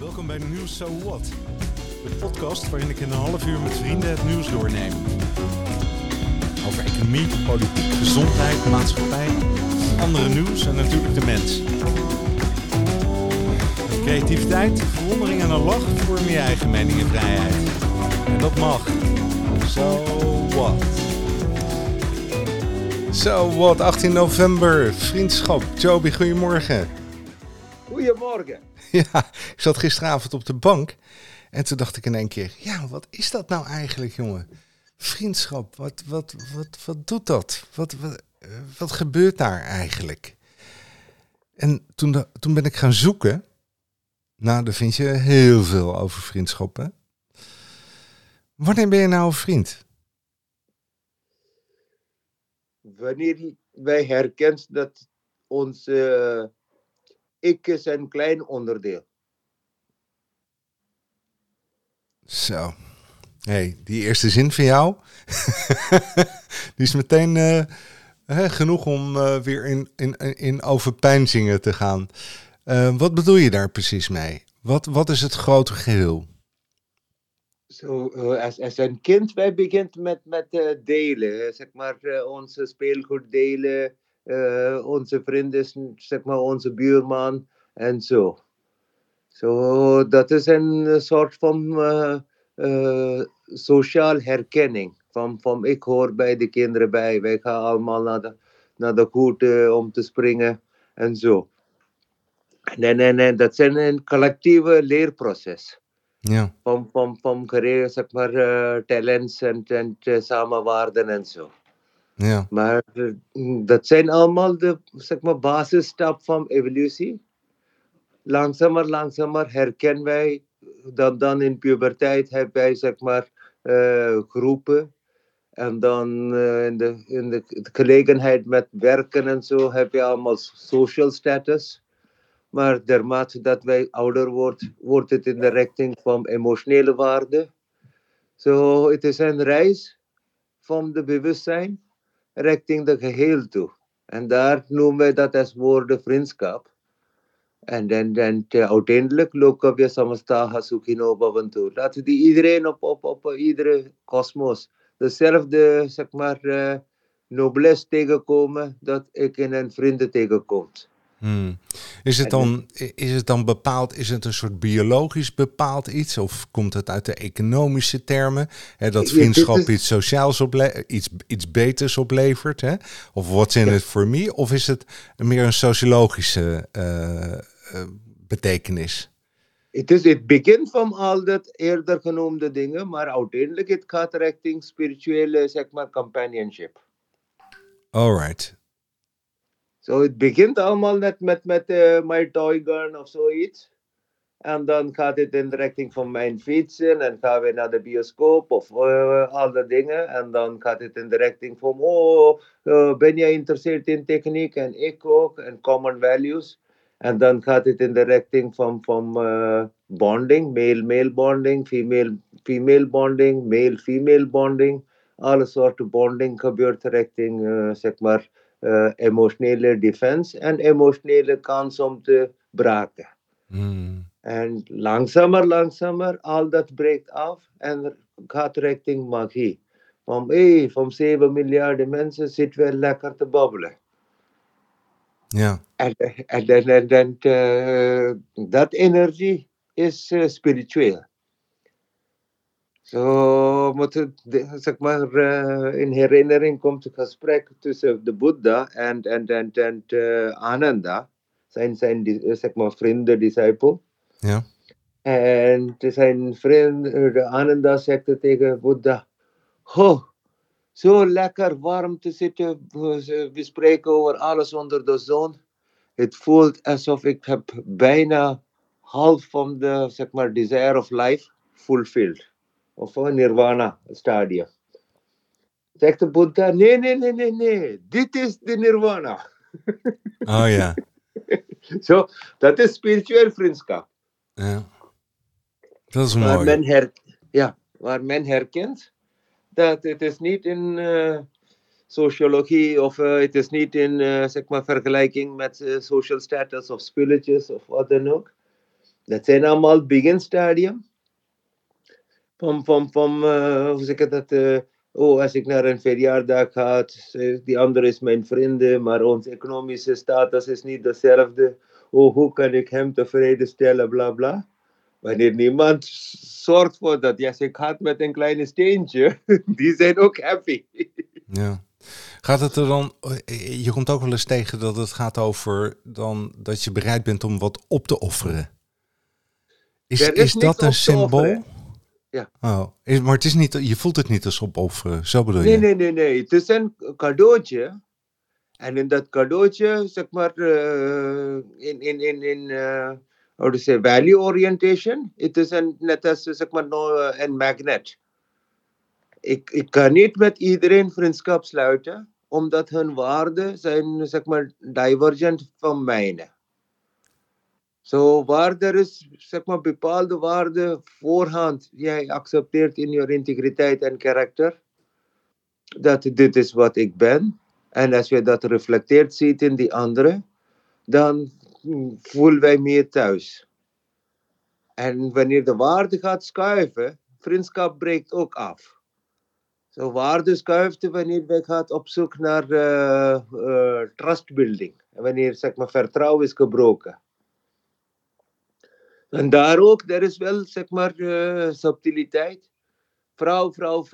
Welkom bij Nieuws So What. De podcast waarin ik in een half uur met vrienden het nieuws doorneem. Over economie, politiek, gezondheid, maatschappij, andere nieuws en natuurlijk de mens. Creativiteit, verwondering en een lach vormen je eigen mening en vrijheid. En dat mag. So what? So what, 18 november, vriendschap. Joby, goedemorgen. Goedemorgen. Ja, zat gisteravond op de bank en toen dacht ik in één keer, ja, wat is dat nou eigenlijk, jongen? Vriendschap, wat, wat, wat, wat doet dat? Wat, wat, eh, wat gebeurt daar eigenlijk? En toen, toen ben ik gaan zoeken. Nou, daar vind je heel veel over vriendschappen. Wanneer ben je nou een vriend? Wanneer wij herkent dat ons eh, ik is een klein onderdeel. Zo. hey, die eerste zin van jou, die is meteen eh, genoeg om eh, weer in, in, in overpeinzingen te gaan. Eh, wat bedoel je daar precies mee? Wat, wat is het grote geheel? Zo, als, als een kind, wij begint met, met delen. Zeg maar, onze speelgoed delen, onze vrienden, zeg maar, onze buurman en zo. Zo, dat is een eh, soort van eh, eh, sociaal herkenning. Van, van ik hoor bij de kinderen bij, wij gaan allemaal naar de, naar de koet eh, om te springen en zo. Nee, nee, nee, dat is een, collectieve leerproces Ja, van, van, van zeg maar, eh, talents en, en eh, samenwaarden en zo. ja, Maar dat zijn allemaal de zeg maar, basisstap van evolutie. Langzamer, langzamer herkennen wij, dan, dan in puberteit hebben wij zeg maar, eh, groepen. En dan eh, in, de, in de gelegenheid met werken en zo heb je allemaal social status. Maar naarmate dat wij ouder worden, wordt het in de richting van emotionele waarde. Zo, het is een reis van de bewustzijn richting de geheel toe. En daar noemen wij dat als woorden vriendschap. En dan, dan te- uiteindelijk lopen we samastaha sukhino bhavantu. Laten die iedereen op, op, op iedere kosmos dezelfde, zeg maar, eh noblesse tegenkomen dat ik in een vrienden tegenkomt. Hmm. Is, het dan, is het dan bepaald, is het een soort biologisch bepaald iets? Of komt het uit de economische termen? Hè, dat Ja, vriendschap iets sociaals ople iets, iets beters oplevert? Hè? Of what's in it for me? Of is het meer een sociologische eh, betekenis? Het, is, het begint van al dat eerder genoemde dingen, maar uiteindelijk het gaat richting spirituele, zeg maar, companionship. Alright. Zo, het begint allemaal net met, met eh, mijn toy gun of zoiets. En dan gaat het in de richting van mijn fietsen en gaan we naar de bioscoop of eh, alle dingen. En dan gaat het in de richting van, oh, eh, ben jij geïnteresseerd in techniek? En ik ook, en common values. En dan gaat het in de richting van, van eh, bonding, male-male bonding, female-female bonding, male-female bonding. Alle soorten bonding gebeurt richting, eh, zeg maar, eh, emotionele defense en emotionele kans om te braken. Hmm. En langzamer, langzamer, al dat breekt af en gaat richting magie. Van, hey, van 7 miljard mensen zitten we lekker te babbelen. Ja. En, en, en, en, en eh, dat energie is eh, spiritueel. Zo moet het, zeg maar, eh, in herinnering komt het gesprek tussen de Boeddha en, en, en, en Ananda, zijn, zijn zeg maar, vrienden, discipel. Ja. En zijn vriend, de Ananda zegt tegen Boeddha, oh, zo lekker warm te zitten, we we spreken over alles onder de zon. Het voelt alsof ik heb bijna half van de, zeg maar, desire of life fulfilled. Of een nirvana stadium. Zegt de Boeddha, nee, nee, nee, nee, nee, dit is de nirvana. Oh ja. Zo, dat is spiritueel vriendschap. ja. Dat is Waar mooi. men, her, ja, waar men herkent dat het is niet in eh, sociologie of eh, het is niet in eh, zeg maar vergelijking met social status of spulletjes of wat dan ook. Dat zijn allemaal begin stadium. Van, van, van hoe zeg ik dat? Oh, als ik naar een verjaardag ga, die andere is mijn vrienden, maar onze economische status is niet dezelfde. Oh, hoe kan ik hem tevreden stellen, bla bla. Wanneer niemand zorgt voor dat, ja, ik gaat met een kleine steentje, die zijn ook happy. Ja. Gaat het er dan, je komt ook wel eens tegen dat het gaat over dan dat je bereid bent om wat op te offeren. Is, is, is dat een symbool? Ja. Oh, is, maar het is niet, je voelt het niet als opofferen, zo bedoel je? Nee, nee, nee, nee. Het is een cadeautje. En in dat cadeautje, zeg maar, uh, in, in, in, in uh, how to say, value orientation, het is een, net als, zeg maar, no, een magnet. Ik, ik kan niet met iedereen vriendschap sluiten, omdat hun waarden zijn, zeg maar, divergent van mijne. Zo, waar er is, zeg maar, bepaalde waarden voorhand, jij accepteert in je integriteit en karakter, dat dit is wat ik ben. En als je dat reflecteert ziet in die andere, dan voelen wij meer thuis. En wanneer de waarde gaat schuiven, vriendschap breekt ook af. Zo, waarde schuift wanneer wij gaan op zoek naar uh, uh, trustbuilding. Wanneer zeg maar, vertrouwen is gebroken. En daar ook, er is wel, zeg maar, uh, subtiliteit. Vrouw, vrouw,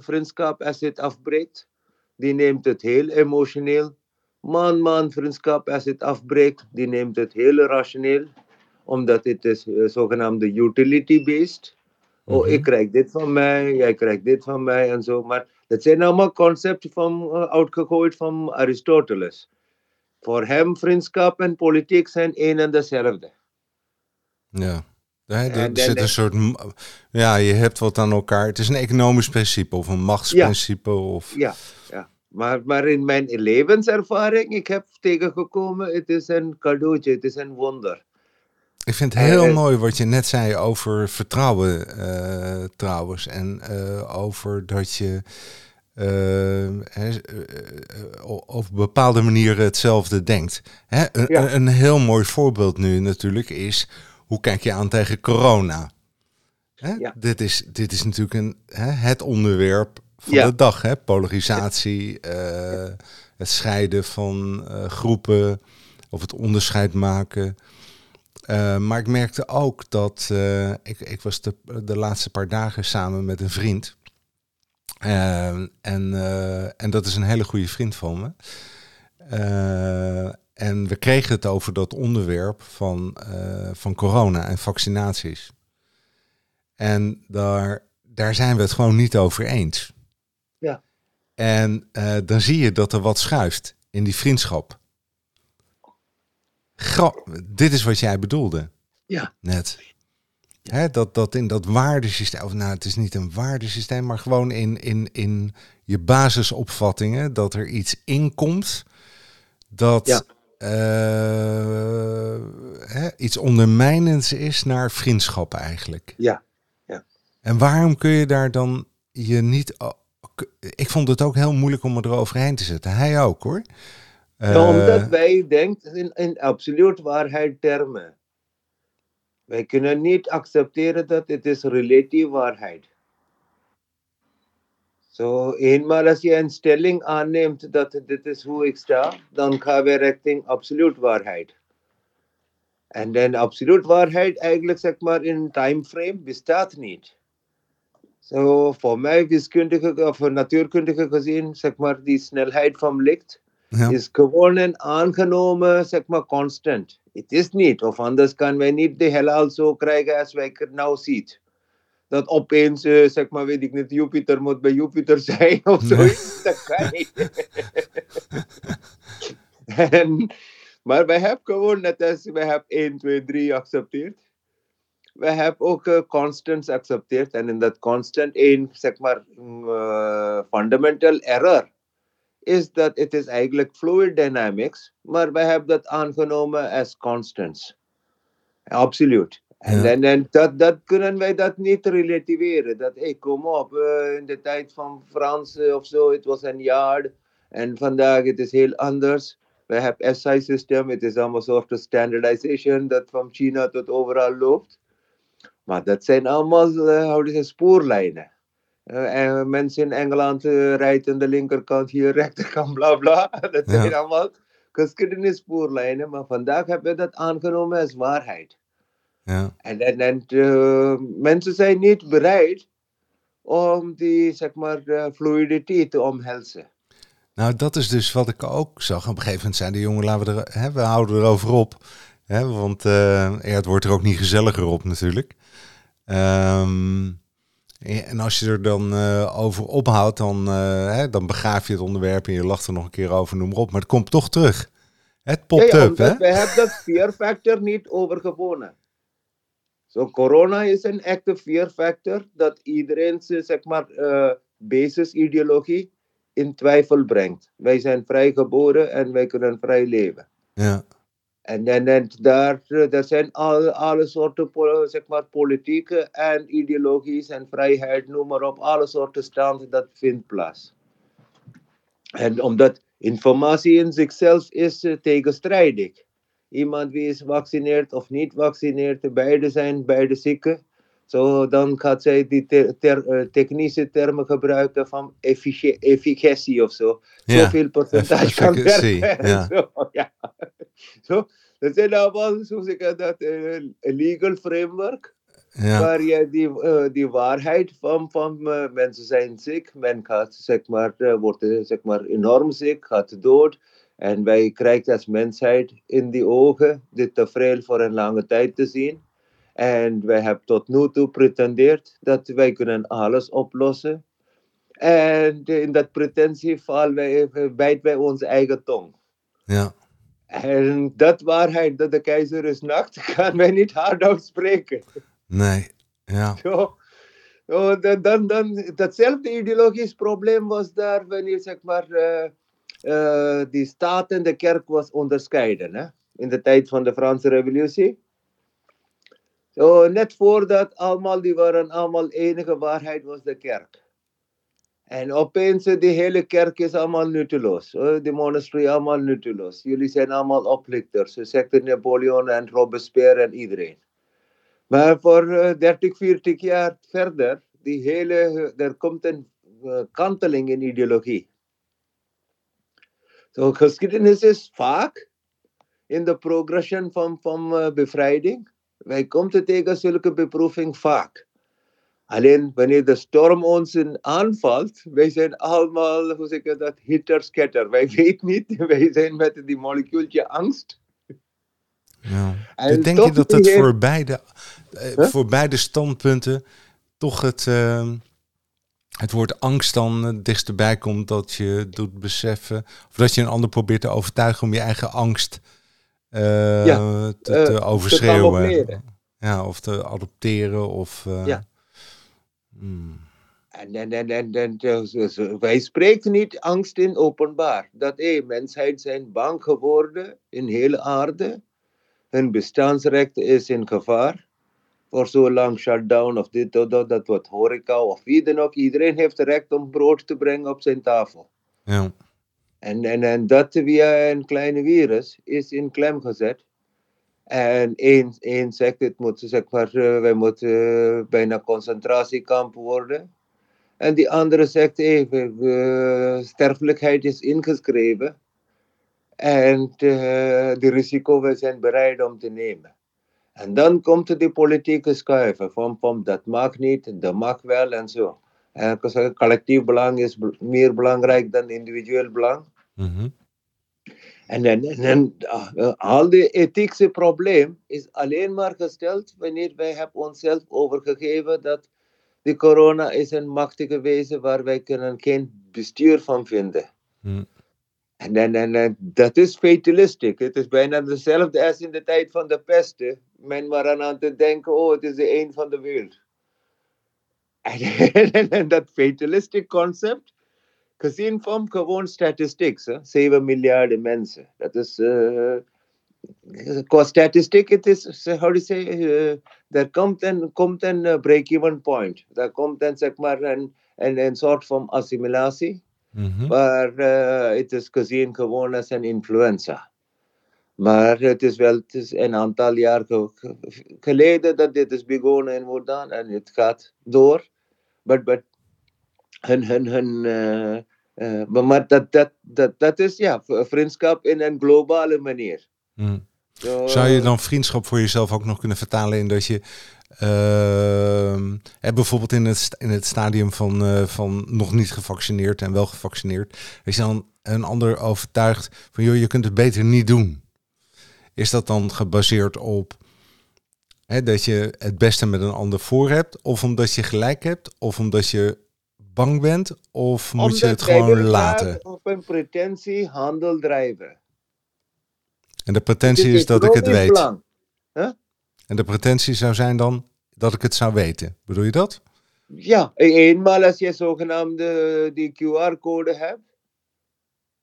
vriendschap, als het afbreekt, die neemt het heel emotioneel. Man, man, vriendschap, als het afbreekt, die neemt het heel rationeel. Omdat het is uh, zogenaamde utility-based. Oh, ik mhm. krijg dit van mij, jij krijgt dit van mij en zo. Maar dat zijn allemaal concepten van, uh, uitgegooid van Aristoteles. Voor hem, vriendschap en politiek zijn één en dezelfde. Ja. er zit een soort. Ja, je hebt wat aan elkaar. Het is een economisch principe of een machtsprincipe. Ja, of... ja, ja. Maar, maar in mijn levenservaring, ik heb tegengekomen, het is een cadeautje, het is een wonder. Ik vind het heel mooi wat je net zei over vertrouwen uh, trouwens. En uh, over dat je uh, op bepaalde manieren hetzelfde denkt. Hè? Een, ja. een heel mooi voorbeeld nu natuurlijk is hoe kijk je aan tegen corona? Hè? Ja. Dit, is, dit is natuurlijk een, hè, het onderwerp van de dag. Hè? Polarisatie, uh, het scheiden van uh, groepen of het onderscheid maken. Uh, maar ik merkte ook dat ik, ik was de, de laatste paar dagen samen met een vriend. en, en dat is een hele goede vriend van me. En we kregen het over dat onderwerp van, van corona en vaccinaties. En daar, daar zijn we het gewoon niet over eens. En uh, dan zie je dat er wat schuift in die vriendschap. Gra dit is wat jij bedoelde. Ja. Net. Hè, dat, dat in dat waardesysteem, of nou het is niet een waardesysteem, maar gewoon in, in, in je basisopvattingen, dat er iets inkomt dat ja uh, hè, iets ondermijnends is naar vriendschap eigenlijk. Ja, ja. En waarom kun je daar dan je niet... Ik vond het ook heel moeilijk om er overheen te zetten. Hij ook hoor. Ja, omdat uh, wij denken in, in absoluut waarheid termen. Wij kunnen niet accepteren dat het is relatieve waarheid. Zo, eenmaal als je een stelling aanneemt dat dit is hoe ik sta, dan gaan we richting absoluut waarheid. En dan absoluut waarheid eigenlijk zeg maar in timeframe bestaat niet. Zo, voor mij wiskundige of natuurkundige gezien, zeg maar die snelheid van licht ja. is gewoon een aangenomen zeg maar constant. Het is niet, of anders kan wij niet de heelal zo krijgen als wij het nou zien dat opeens, uh, zeg maar, weet ik niet, Jupiter moet bij Jupiter zijn of zoiets. Dat kan niet. en, maar wij hebben gewoon, net als wij hebben 1, 2, 3 geaccepteerd. We hebben ook uh, constants geaccepteerd. En in dat constant, één, zeg maar, uh, fundamental error is dat het is eigenlijk fluid dynamics, maar wij hebben dat aangenomen als constants. Absoluut. En, ja. en, en dat, dat kunnen wij dat niet relativeren. Dat, hey, kom op, uh, in de tijd van Frans of zo, het was een jaar. En vandaag het is heel anders. We We hebben SI-systeem, het is allemaal soort standardization dat van China tot overal loopt. Maar dat zijn allemaal uh, spoorlijnen. Uh, en mensen in Engeland uh, rijden aan de linkerkant, hier rechterkant, bla bla. Dat zijn ja. allemaal geschiedenisspoorlijnen. Maar vandaag hebben we dat aangenomen als waarheid. Ja. En, en, en uh, mensen zijn niet bereid om die zeg maar, fluiditeit te omhelzen. Nou, dat is dus wat ik ook zag. Op een gegeven moment zijn de jongen, laten we, er, hè, we houden erover op. Hè, want uh, ja, het wordt er ook niet gezelliger op natuurlijk. Um, en als je er dan uh, over ophoudt, dan, uh, hè, dan begraaf je het onderwerp en je lacht er nog een keer over, noem maar op. Maar het komt toch terug. Het popt ja, ja, up, hè? We hebben dat fear factor niet overgewonnen. Zo, so, corona is een echte fear factor dat iedereen zeg maar, uh, basisideologie in twijfel brengt. Wij zijn vrijgeboren en wij kunnen vrij leven. Ja. En, en, en daar, daar zijn al, alle soorten zeg maar, politieke en ideologies en vrijheid, noem maar op, alle soorten standen, dat vindt plaats. En omdat informatie in zichzelf is tegenstrijdig. Iemand wie is gevaccineerd of niet gevaccineerd, beide zijn beide zieken. Zo, dan gaat zij die ter, ter, technische termen gebruiken van efficiëntie of zo. Ja, Zoveel percentage kan werken. Ja. Zo, ja. zo, dat zijn allemaal, zoals ik dat, uh, legal framework. Ja. Waar je die, uh, die waarheid van, van uh, mensen zijn ziek, men gaat, zeg maar, uh, wordt zeg maar, enorm ziek, gaat dood. En wij krijgen als mensheid in die ogen dit tafereel voor een lange tijd te zien. En wij hebben tot nu toe pretendeerd dat wij kunnen alles oplossen. En in dat pretentie vallen wij, bijten wij onze eigen tong. Ja. En dat waarheid, dat de keizer is nacht, gaan wij niet hard uitspreken. Nee, ja. Zo. Dan, dan, dan, datzelfde ideologisch probleem was daar wanneer zeg maar, uh, uh, die staat en de kerk was onderscheiden. Hè? In de tijd van de Franse revolutie. So, net voordat allemaal, die waren allemaal enige waarheid was de kerk. En opeens, die hele kerk is allemaal nutteloos. De monasterie allemaal nutteloos. Jullie zijn allemaal oplichters. Ze zeggen Napoleon en Robespierre en iedereen. Maar voor uh, 30, 40 jaar verder, die hele, er komt een uh, kanteling in ideologie. So, geschiedenis is vaak in de progression van, van uh, bevrijding. Wij komen tegen zulke beproeving vaak. Alleen wanneer de storm ons aanvalt, wij zijn allemaal, hoe zeg je dat, hitter-scatter. Wij weten niet, wij zijn met die molecuultje angst. Ja. Denk je dat het voor beide, huh? voor beide standpunten toch het, uh, het woord angst dan uh, dichterbij komt dat je doet beseffen, of dat je een ander probeert te overtuigen om je eigen angst ja, te, te overschreeuwen? Te ja, of te adopteren of... ja. Hmm. En, en, en, en, en dus, wij spreken niet angst in openbaar. Dat hey, mensheid zijn bang geworden in hele aarde. Hun bestaansrecht is in gevaar. Voor zo lang shutdown of dit of dat, dat wordt horeca of wie dan ook. Iedereen heeft het recht om brood te brengen op zijn tafel. Ja. En, en, en dat via een kleine virus is in klem gezet. En één, zegt, het moet, zeg maar, uh, wij moeten uh, bijna concentratiekamp worden. En die andere zegt, uh, sterfelijkheid is ingeschreven. En de risico zijn bereid om te nemen. En dan komt de politieke schuiven van, dat mag niet, dat mag wel en zo. En collectief belang is meer belangrijk dan individueel belang. Mm. En, en, en uh, al die ethische probleem is alleen maar gesteld wanneer wij hebben onszelf overgegeven dat de corona is een machtige wezen waar wij kunnen geen bestuur van vinden. Hmm. En, en, en, en dat is fatalistisch. Het is bijna hetzelfde als in de tijd van de pesten. Men was aan te denken, oh, het is de een van de wereld. En, en dat fatalistic concept gezien van gewoon statistiek, 7 miljard mensen. Dat is, uh, qua statistiek, het is, how do you say, uh, er komt een, komt een break-even point. Er komt een, zeg maar, een, een, een soort van assimilatie. Maar uh, het is gezien gewoon als een influenza. Maar het is wel het is een aantal jaar geleden dat dit is begonnen in Woerdan en het gaat door. But, but hun, hun, hun, uh, uh, maar dat, dat, dat, dat is ja, vriendschap in een globale manier. Mm. Zou je dan vriendschap voor jezelf ook nog kunnen vertalen in dat je uh, bijvoorbeeld in het, in het stadium van, uh, van nog niet gevaccineerd en wel gevaccineerd, is dan een ander overtuigd van joh, je kunt het beter niet doen. Is dat dan gebaseerd op hè, dat je het beste met een ander voor hebt, of omdat je gelijk hebt, of omdat je bang bent, of moet je het gewoon laten? Op een pretentie handel drijven. En de pretentie is, is dat ik het weet. Huh? En de pretentie zou zijn dan dat ik het zou weten. Bedoel je dat? Ja, eenmaal als je zogenaamde die QR-code hebt,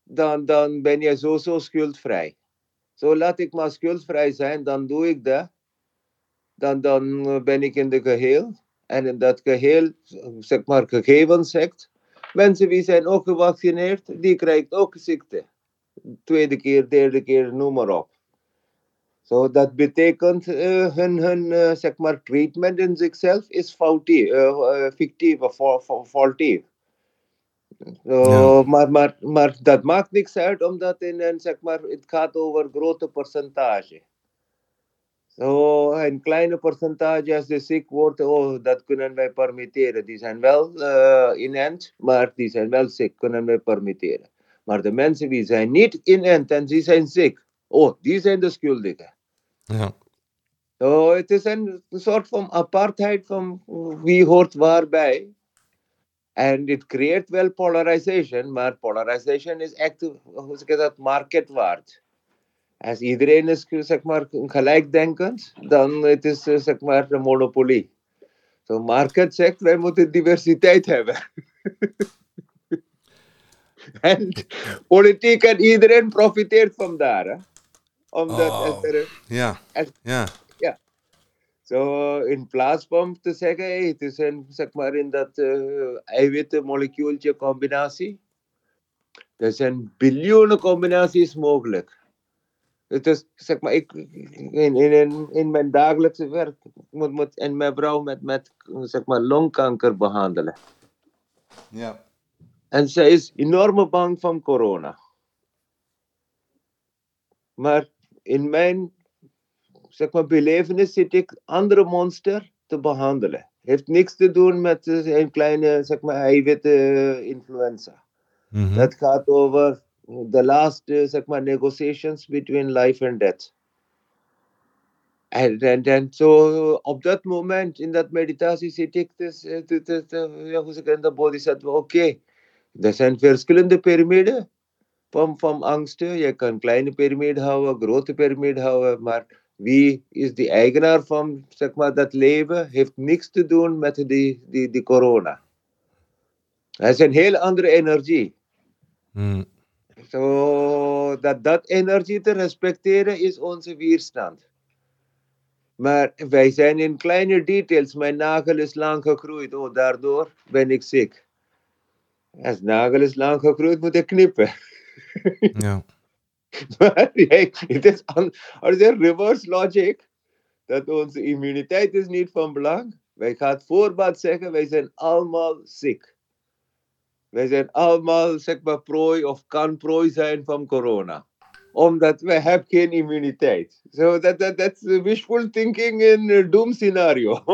dan, dan ben je zo, zo schuldvrij. Zo laat ik maar schuldvrij zijn, dan doe ik dat. Dan, dan ben ik in de geheel. En in dat geheel, zeg maar, gegeven zegt, mensen die zijn ook gevaccineerd, die krijgen ook ziekte. Tweede keer, derde keer, noem maar op. So dat betekent uh, hun, hun uh, zeg maar, treatment in zichzelf is faulty, uh, fictief of faulty. So, ja. maar, maar, maar dat maakt niks uit, omdat in zeg maar, het gaat over grote percentage. So, een kleine percentage als ze ziek wordt, oh, dat kunnen wij permitteren. Die zijn wel uh, inent, maar die zijn wel ziek, kunnen wij permitteren. Maar de mensen die zijn niet inent en die zijn ziek, oh, die zijn de schuldigen. Ja. So, het is een soort van apartheid van wie hoort waarbij. En het creëert wel polarization, maar polarization is echt, hoe zeg dat, marketwaard. Als iedereen is zeg maar, gelijkdenkend, dan het is het zeg maar een monopolie. Zo, so, market zegt, wij moeten diversiteit hebben. en politiek en iedereen profiteert van daar. Hè? Omdat oh, er, ja, ja. ja. Zo in plaats van te zeggen, hey, het is een, zeg maar in dat uh, eiwitten molecuultje combinatie. Er zijn biljoenen combinaties mogelijk. Het is, zeg maar, ik, in, in, in mijn dagelijkse werk moet, moet en mijn vrouw met, met zeg maar, longkanker behandelen. Ja. En zij is enorm bang van corona. Maar in mijn zeg maar, belevenis zit ik andere monster te behandelen. Heeft niks te doen met een kleine zeg maar, eiwitten influenza. Mm -hmm. Dat gaat over de laatste zeg maar, negotiations between life and death. En, en, en zo op dat moment in dat meditatie zit ik dus, ja, hoe zeg ik de bodhisattva, oké, okay. er zijn verschillende piramiden van, van angsten. Je kan kleine piramide houden, grote piramide houden, maar wie is de eigenaar van zeg maar, dat leven, heeft niks te doen met die, die, die corona. Het is een heel andere energie. Hmm. So, dat, dat energie te respecteren is onze weerstand. Maar wij zijn in kleine details. Mijn nagel is lang gegroeid. Oh, daardoor ben ik ziek. Als nagel is lang gegroeid, moet ik knippen. Ja. maar het is, er is reverse logic. Dat onze immuniteit is niet van belang. Wij gaan voorbaat zeggen, wij zijn allemaal ziek. Wij zijn allemaal, zeg maar, prooi of kan prooi zijn van corona. Omdat wij hebben geen immuniteit. So that, that, wishful thinking in doom scenario.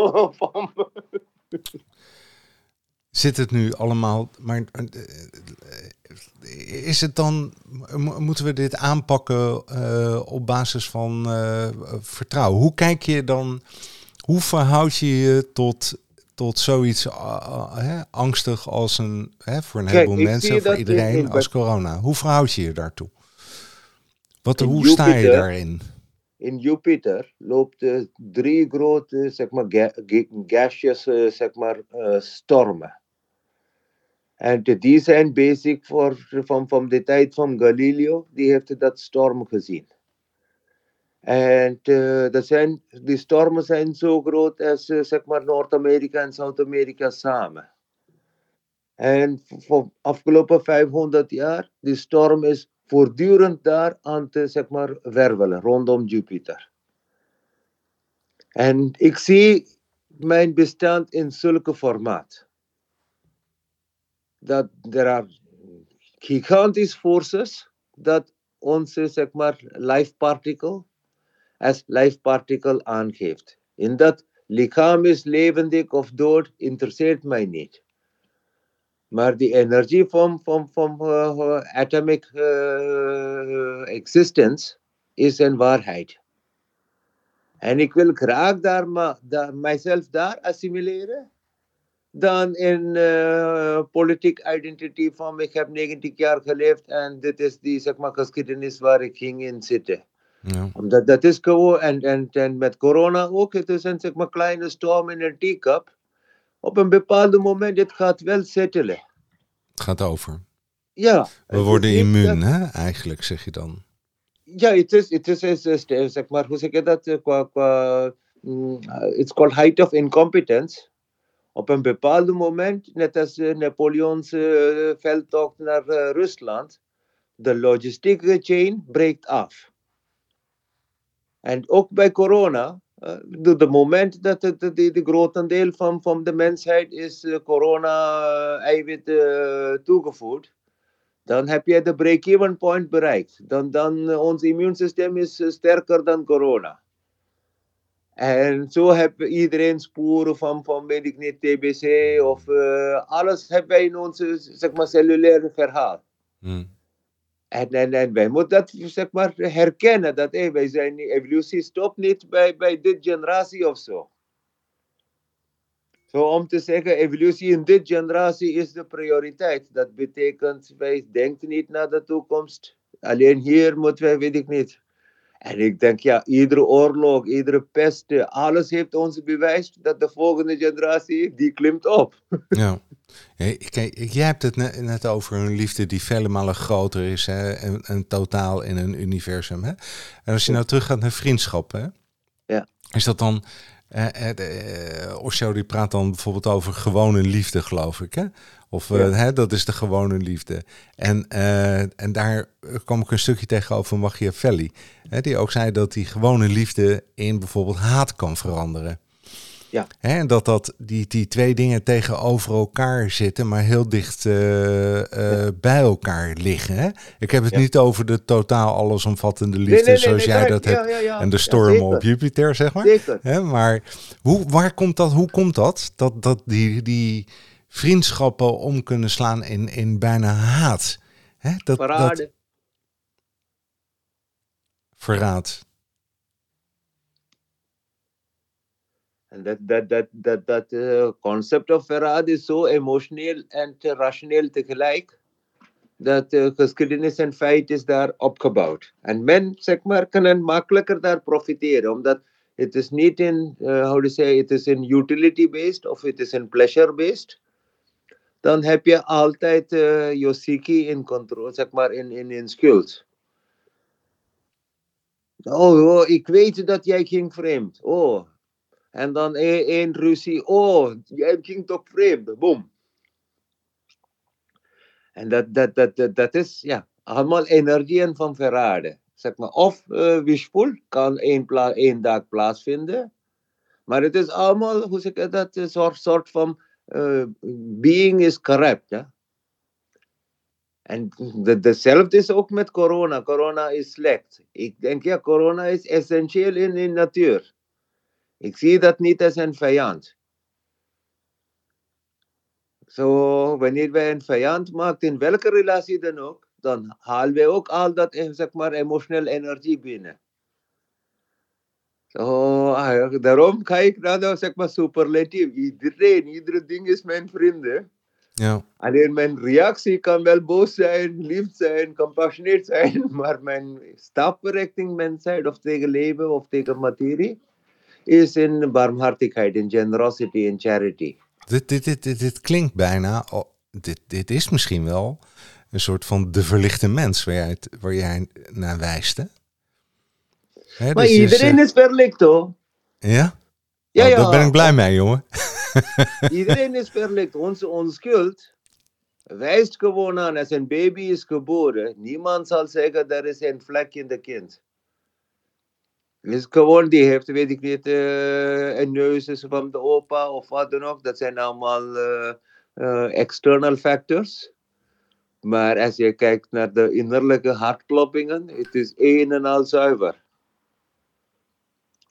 Zit het nu allemaal, maar is het dan, moeten we dit aanpakken uh, op basis van uh, vertrouwen? Hoe kijk je dan, hoe verhoud je je tot, tot zoiets uh, angstig als een, voor een heleboel mensen, voor iedereen, in, als corona? Hoe verhoud je je daartoe? Wat, hoe Jupiter, sta je daarin? In Jupiter loopt drie grote, zeg maar, ga, gaseous, zeg maar, stormen. En die zijn bezig voor, van, van de tijd van Galileo, die heeft dat storm gezien. En uh, zijn, die stormen zijn zo groot als uh, zeg maar Noord-Amerika en Zuid-Amerika samen. En voor afgelopen 500 jaar, die storm is voortdurend daar aan te zeg maar, wervelen rondom Jupiter. En ik zie mijn bestand in zulke formaat. Dat er gigantische forces dat onze zeg maar, life particle als life particle aangeeft. In dat lichaam is levendig of dood, interesseert mij niet. Maar die energie van, van, van uh, atomic uh, existence is een waarheid. En ik wil graag daar, maar, daar, mijzelf daar assimileren. Dan in uh, politiek identity van ik heb 90 jaar geleefd en dit is die zeg maar, geschiedenis waar ik ging in zitten. Ja. Omdat dat is gewoon, en, en, en met corona ook, het is een zeg maar, kleine storm in een teacup. Op een bepaald moment, het gaat wel settelen. Het gaat over. Ja. We worden immuun, hè, eigenlijk, zeg je dan. Ja, het is, het is, is, is, is zeg maar, hoe zeg je dat? Qua, qua, mm, it's called height of incompetence. Op een bepaald moment, net als Napoleons uh, veldtocht naar uh, Rusland, de logistieke chain breekt af. En ook bij corona, uh, de, moment dat het de, de, de grotendeel van, van de mensheid is uh, corona-eiwit uh, toegevoegd, dan heb je de break-even point bereikt. Dan, dan ons immuunsysteem is sterker dan corona. En zo hebben iedereen sporen van, van weet ik niet, TBC of alles hebben wij in ons zeg maar, cellulaire verhaal. Hmm. En, en, en wij moeten dat zeg maar, herkennen, dat wij zijn, evolutie stopt niet bij, bij dit generatie of zo. Zo om te zeggen, evolutie in dit generatie is de prioriteit. Dat betekent, wij denken niet naar de toekomst. Alleen hier moeten wij, weet ik niet. En ik denk, ja, iedere oorlog, iedere pest, alles heeft ons bewijs dat de volgende generatie, die klimt op. Ja. Kijk, jij hebt het net over een liefde die vele malen groter is, hè, en, en totaal in een universum. Hè? En als je nou teruggaat naar vriendschap, hè, ja. is dat dan uh, uh, Osho die praat dan bijvoorbeeld over gewone liefde, geloof ik. Hè? Of uh, hè, dat is de gewone liefde. En, en daar kwam ik een stukje tegenover Machiavelli. Hè, die ook zei dat die gewone liefde in bijvoorbeeld haat kan veranderen. Ja. Hè, en dat, dat die, die twee dingen tegenover elkaar zitten, maar heel dicht uh, uh, bij elkaar liggen. Hè? Ik heb het ja. niet over de totaal allesomvattende liefde, nee, nee, nee, zoals jij dat hebt. En de storm op Jupiter, zeg maar. Hè, maar hoe, waar komt dat, hoe komt dat? Dat, dat die, die vriendschappen om kunnen slaan in, in bijna haat. Hè? Dat. Dat... Verraad. That that uh, concept of verraad is so emotional and rationeel tegelijk dat uh, geschiedenis en feit is daar opgebouwd. En men, zeg maar, kan makkelijker daar profiteren, omdat het is niet in, how to say, het is in utility-based of het is in pleasure-based. Dan heb je altijd uh, je in controle, zeg maar, in, in, in schuld. Oh, oh, ik weet dat jij ging vreemd. Oh, en dan één ruzie. Oh, jij ging toch vreemd. Boom. En dat, dat, dat, dat, dat is ja, allemaal energieën van verraden. Zeg maar, of uh, wishful kan één, één dag plaatsvinden. Maar het is allemaal, hoe zeg ik dat, een soort, soort van uh, being is corrupt. Ja? En hetzelfde is ook met corona. Corona is slecht. Ik denk, ja, corona is essentieel in de natuur. Ik zie dat niet als een vijand. Zo, wanneer wij een vijand maken, in welke relatie dan ook, dan halen wij ook al dat, zeg maar, emotionele energie binnen. Zo, daarom ga ik naar de, zeg maar, superlatief. Iedereen, iedere ding is mijn vrienden. Ja. Alleen mijn reactie kan wel boos zijn, lief zijn, compassioneerd zijn, maar mijn stapverrichting mensheid of tegen leven of tegen materie is in barmhartigheid, in generosity, in charity. Dit, dit, dit, dit, dit klinkt bijna, oh, dit, dit is misschien wel een soort van de verlichte mens waar jij, waar jij naar wijst. Hè? Maar dus iedereen is, is verlicht hoor. Ja? Ja, oh, ja. Daar ben ik blij mee, jongen. iedereen is verlicht. Onze onschuld wijst gewoon aan, als een baby is geboren, niemand zal zeggen, er is een vlek in de kind. is gewoon, die heeft, weet ik niet, uh, een neus is van de opa of wat dan ook. Dat zijn allemaal uh, external factors. Maar als je kijkt naar de innerlijke hartkloppingen, het is één en al zuiver.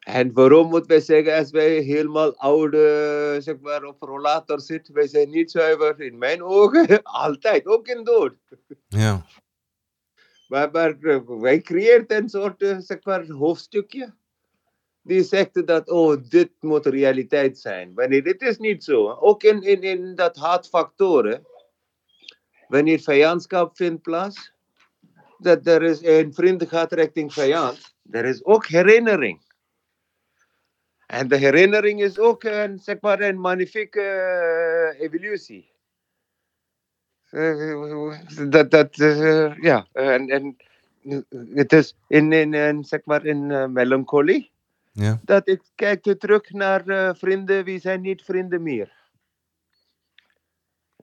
En waarom moeten wij zeggen, als wij helemaal oude, zeg maar, op rollator zitten, wij zijn niet zuiver in mijn ogen, altijd, ook in dood. Ja. Maar, maar wij creëren een soort, zeg maar, hoofdstukje. Die zegt dat, oh, dit moet realiteit zijn. Wanneer dit is niet zo. Ook in, in, in dat haatfactoren. Wanneer vijandschap vindt plaats. Dat er is een vriend gaat richting vijand. Er is ook herinnering. En de herinnering is ook een, zeg maar, een magnifieke uh, evolutie. Uh, dat, dat, uh, ja, en, en het is in, in, in zeg maar, in melancholie. Ja. Dat ik kijk terug naar vrienden, wie zijn niet vrienden meer.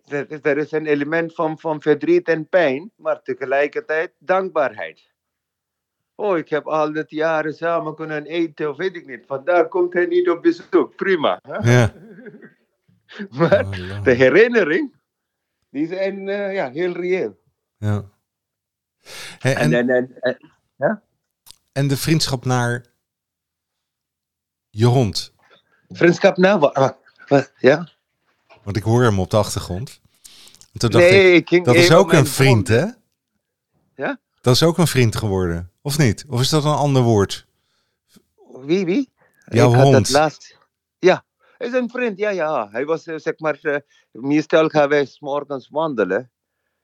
Er, er is een element van, van verdriet en pijn, maar tegelijkertijd dankbaarheid. Oh, ik heb al dat jaren samen kunnen eten of weet ik niet. Vandaar komt hij niet op bezoek. Prima. Hè? Ja. maar Oh, de herinnering, die zijn uh, ja, heel reëel. Ja. Hey, en, En, en, ja? en de vriendschap naar je hond. Vriendschap nou, wat, ja? Want ik hoor hem op de achtergrond. En toen dacht ik, Nee, ik ging dat is ook een vriend, hè? Ja? Dat is ook een vriend geworden, of niet? Of is dat een ander woord? Wie, wie? Jouw ik had hond. het laatst. Ja, hij is een vriend, ja, ja. Hij was, eh, zeg maar, eh, meestal gaan wij morgens wandelen.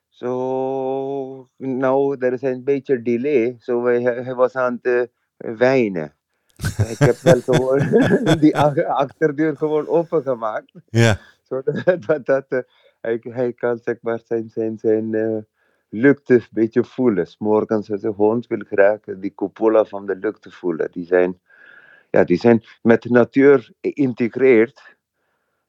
Zo, nou, er is een beetje delay. Zo, hij, hij was aan het eh, wijnen. ik heb wel gewoon die ach- achterdeur gewoon opengemaakt. Ja, Zodat dat, dat, hij, hij kan zeg maar zijn, zijn, zijn lucht een beetje voelen. 's Morgens als de hond wil graag die cupola van de lucht voelen. Die zijn, ja, die zijn met de natuur geïntegreerd.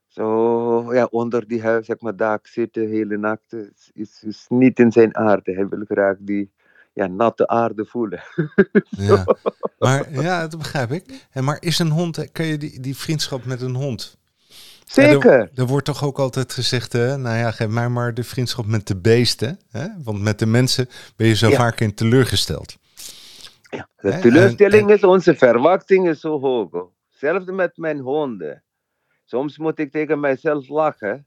Zo ja, onder die huis, zeg maar, dak zitten hele nacht is, is, is niet in zijn aarde. Hij wil graag die ja, natte aarde voelen. ja. Maar ja, dat begrijp ik. En maar is een hond, kan je die, die vriendschap met een hond? Ja, er- Zeker. er, wordt toch ook altijd gezegd, hè, nou ja, geef mij maar de vriendschap met de beesten. Hè? Want met de mensen ben je zo Ja. vaak in teleurgesteld. De Hè, teleurstelling en- is, onze verwachting is zo hoog. hoor. Zelfs met mijn honden. Soms moet ik tegen mijzelf lachen.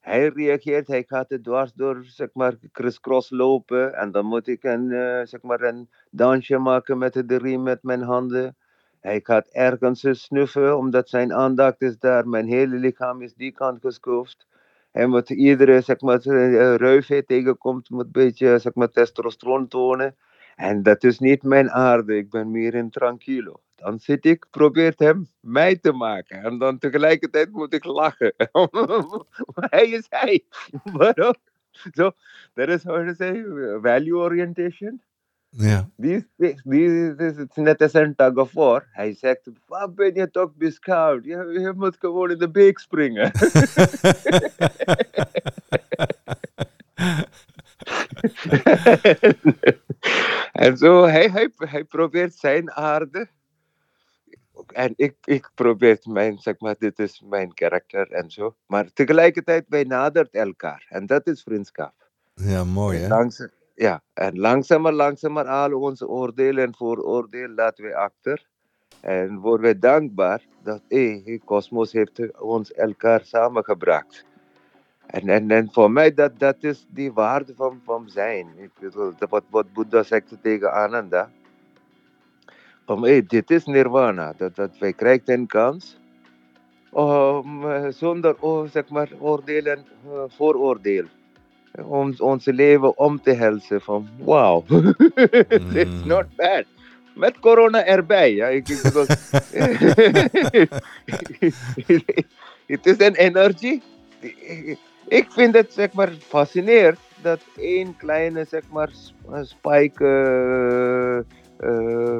Hij reageert, hij gaat het dwars door, zeg maar, crisscross lopen. En dan moet ik een, eh, zeg maar, een dansje maken met de riem met mijn handen. Hij gaat ergens snuffen, omdat zijn aandacht is daar. Mijn hele lichaam is die kant geschoofd. Hij moet iedere, zeg maar, eh, ruif tegenkomt, moet een beetje, zeg maar, testosteron tonen. En dat is niet mijn aarde, ik ben meer in tranquilo. Dan zit ik, probeert hem mij te maken. En dan tegelijkertijd moet ik lachen. hij is hij. Waarom? Zo, dat is how to say, value orientation. Ja, Die is, die is, het is net als een tug of war. Hij zegt, wat ben je toch beschouwd? Je, je moet gewoon in de beek springen. en zo, hij, hij, hij probeert zijn aarde. En ik, ik probeer mijn, zeg maar, dit is mijn karakter en zo. Maar tegelijkertijd, wij nadert elkaar. En dat is vriendschap. ja mooi hè? Ja, en langzamer, langzamer al onze oordelen en vooroordelen laten we achter. En worden we dankbaar dat hey, Cosmos heeft ons elkaar samengebracht. En, en, en voor mij, dat, dat is die waarde van, van zijn. Ik bedoel, wat, wat Boeddha zegt tegen Ananda. Hey, dit is nirvana. Dat, dat wij krijgen een kans om eh, zonder oh, zeg maar, oordeel en eh, vooroordeel om ons leven om te helpen van wow, it's Mm. not bad. Met corona erbij, ja. Ik, het is een energie. Ik vind het zeg maar fascinerend dat één kleine zeg maar sp- spike eh, eh,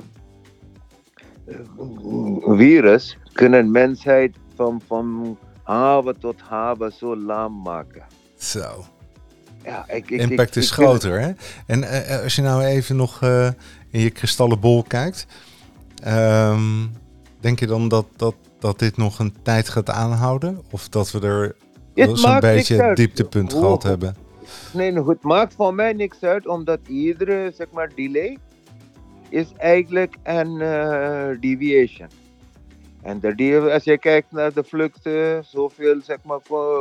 eh, virus kunnen mensheid van, van haven tot haven zo laam maken. Zo. Ja, ik, ik, Impact ik- is groter, hè? En eh, als je nou even nog eh, in je kristallenbol kijkt, ehm, denk je dan dat, dat, dat dit nog een tijd gaat aanhouden? Of dat we er zo'n beetje het dieptepunt Hoe- gehad hebben? Nee, nee, het maakt voor mij niks uit, omdat iedere zeg maar, delay is eigenlijk een eh, deviation. En de als je kijkt naar de vluchten, zoveel zeg maar,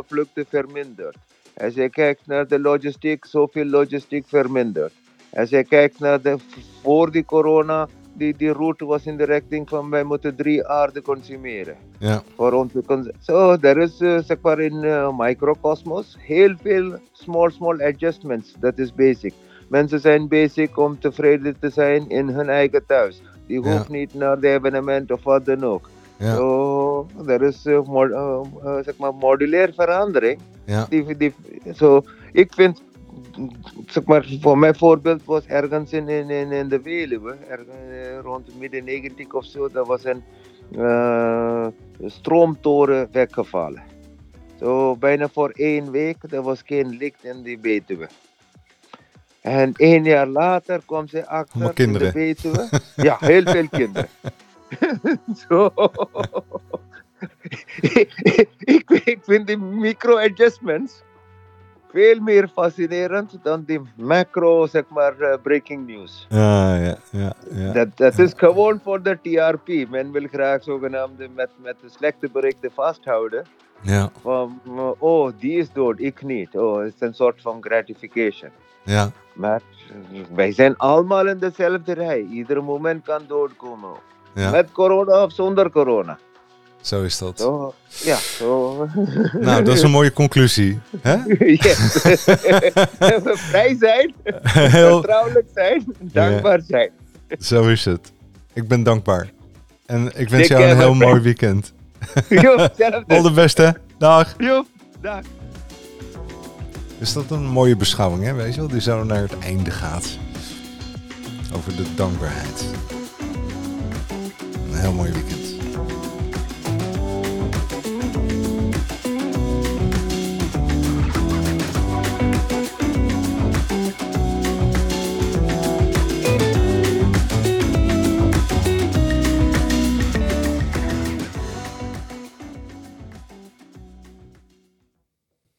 vluchten verminderd. Als je kijkt naar de logistiek, zoveel logistiek verminderd. Als je kijkt naar de, voor die corona, die, die route was in de richting van wij moeten drie aarde consumeren Ja, voor onze cons- So there is uh, zeg maar in uh, microcosmos heel veel small small adjustments. Dat is basic. Mensen zijn basic om tevreden te zijn in hun eigen thuis. Die Ja. hoeft niet naar de evenement of wat dan ook. Ja, So er is uh, mod- uh, uh, zeg maar modulair verandering. ja, Die, die, so, ik vind, zeg maar, voor mijn voorbeeld was ergens in, in, in, de Veluwe, ergens, rond midden 90 of zo, daar was een eh, stroomtoren weggevallen. Zo bijna voor één week, er was geen licht in die Betuwe. En één jaar later kwam ze achter in de. Betuwe. Ja, heel veel kinderen. Zo. ik, ik vind die micro-adjustments veel meer fascinerend dan die macro, zeg maar, eh, breaking news. ja, ja, ja, ja. Dat, dat is gewoon voor de TRP. Men wil graag zogenaamde met, met de slechte berichten vasthouden. ja, Van, eh, oh, die is dood, ik niet. Oh, het is een soort van gratification. ja, Maar eh, wij zijn allemaal in dezelfde rij. Ieder moment kan doodkomen. Ja. Met corona of zonder corona. Zo is dat. Zo, ja, zo. Nou, dat is een mooie conclusie. Hè? Yes. We vrij zijn, Heel, vertrouwelijk zijn, dankbaar zijn. zo is het. Ik ben dankbaar. En ik wens jou een heel mooi weekend. Jo, Al de beste. Dag. Jo, dag. Is dat een mooie beschouwing, hè? Weet je wel? Die zo naar het einde gaat. Over de dankbaarheid. Een heel mooi weekend.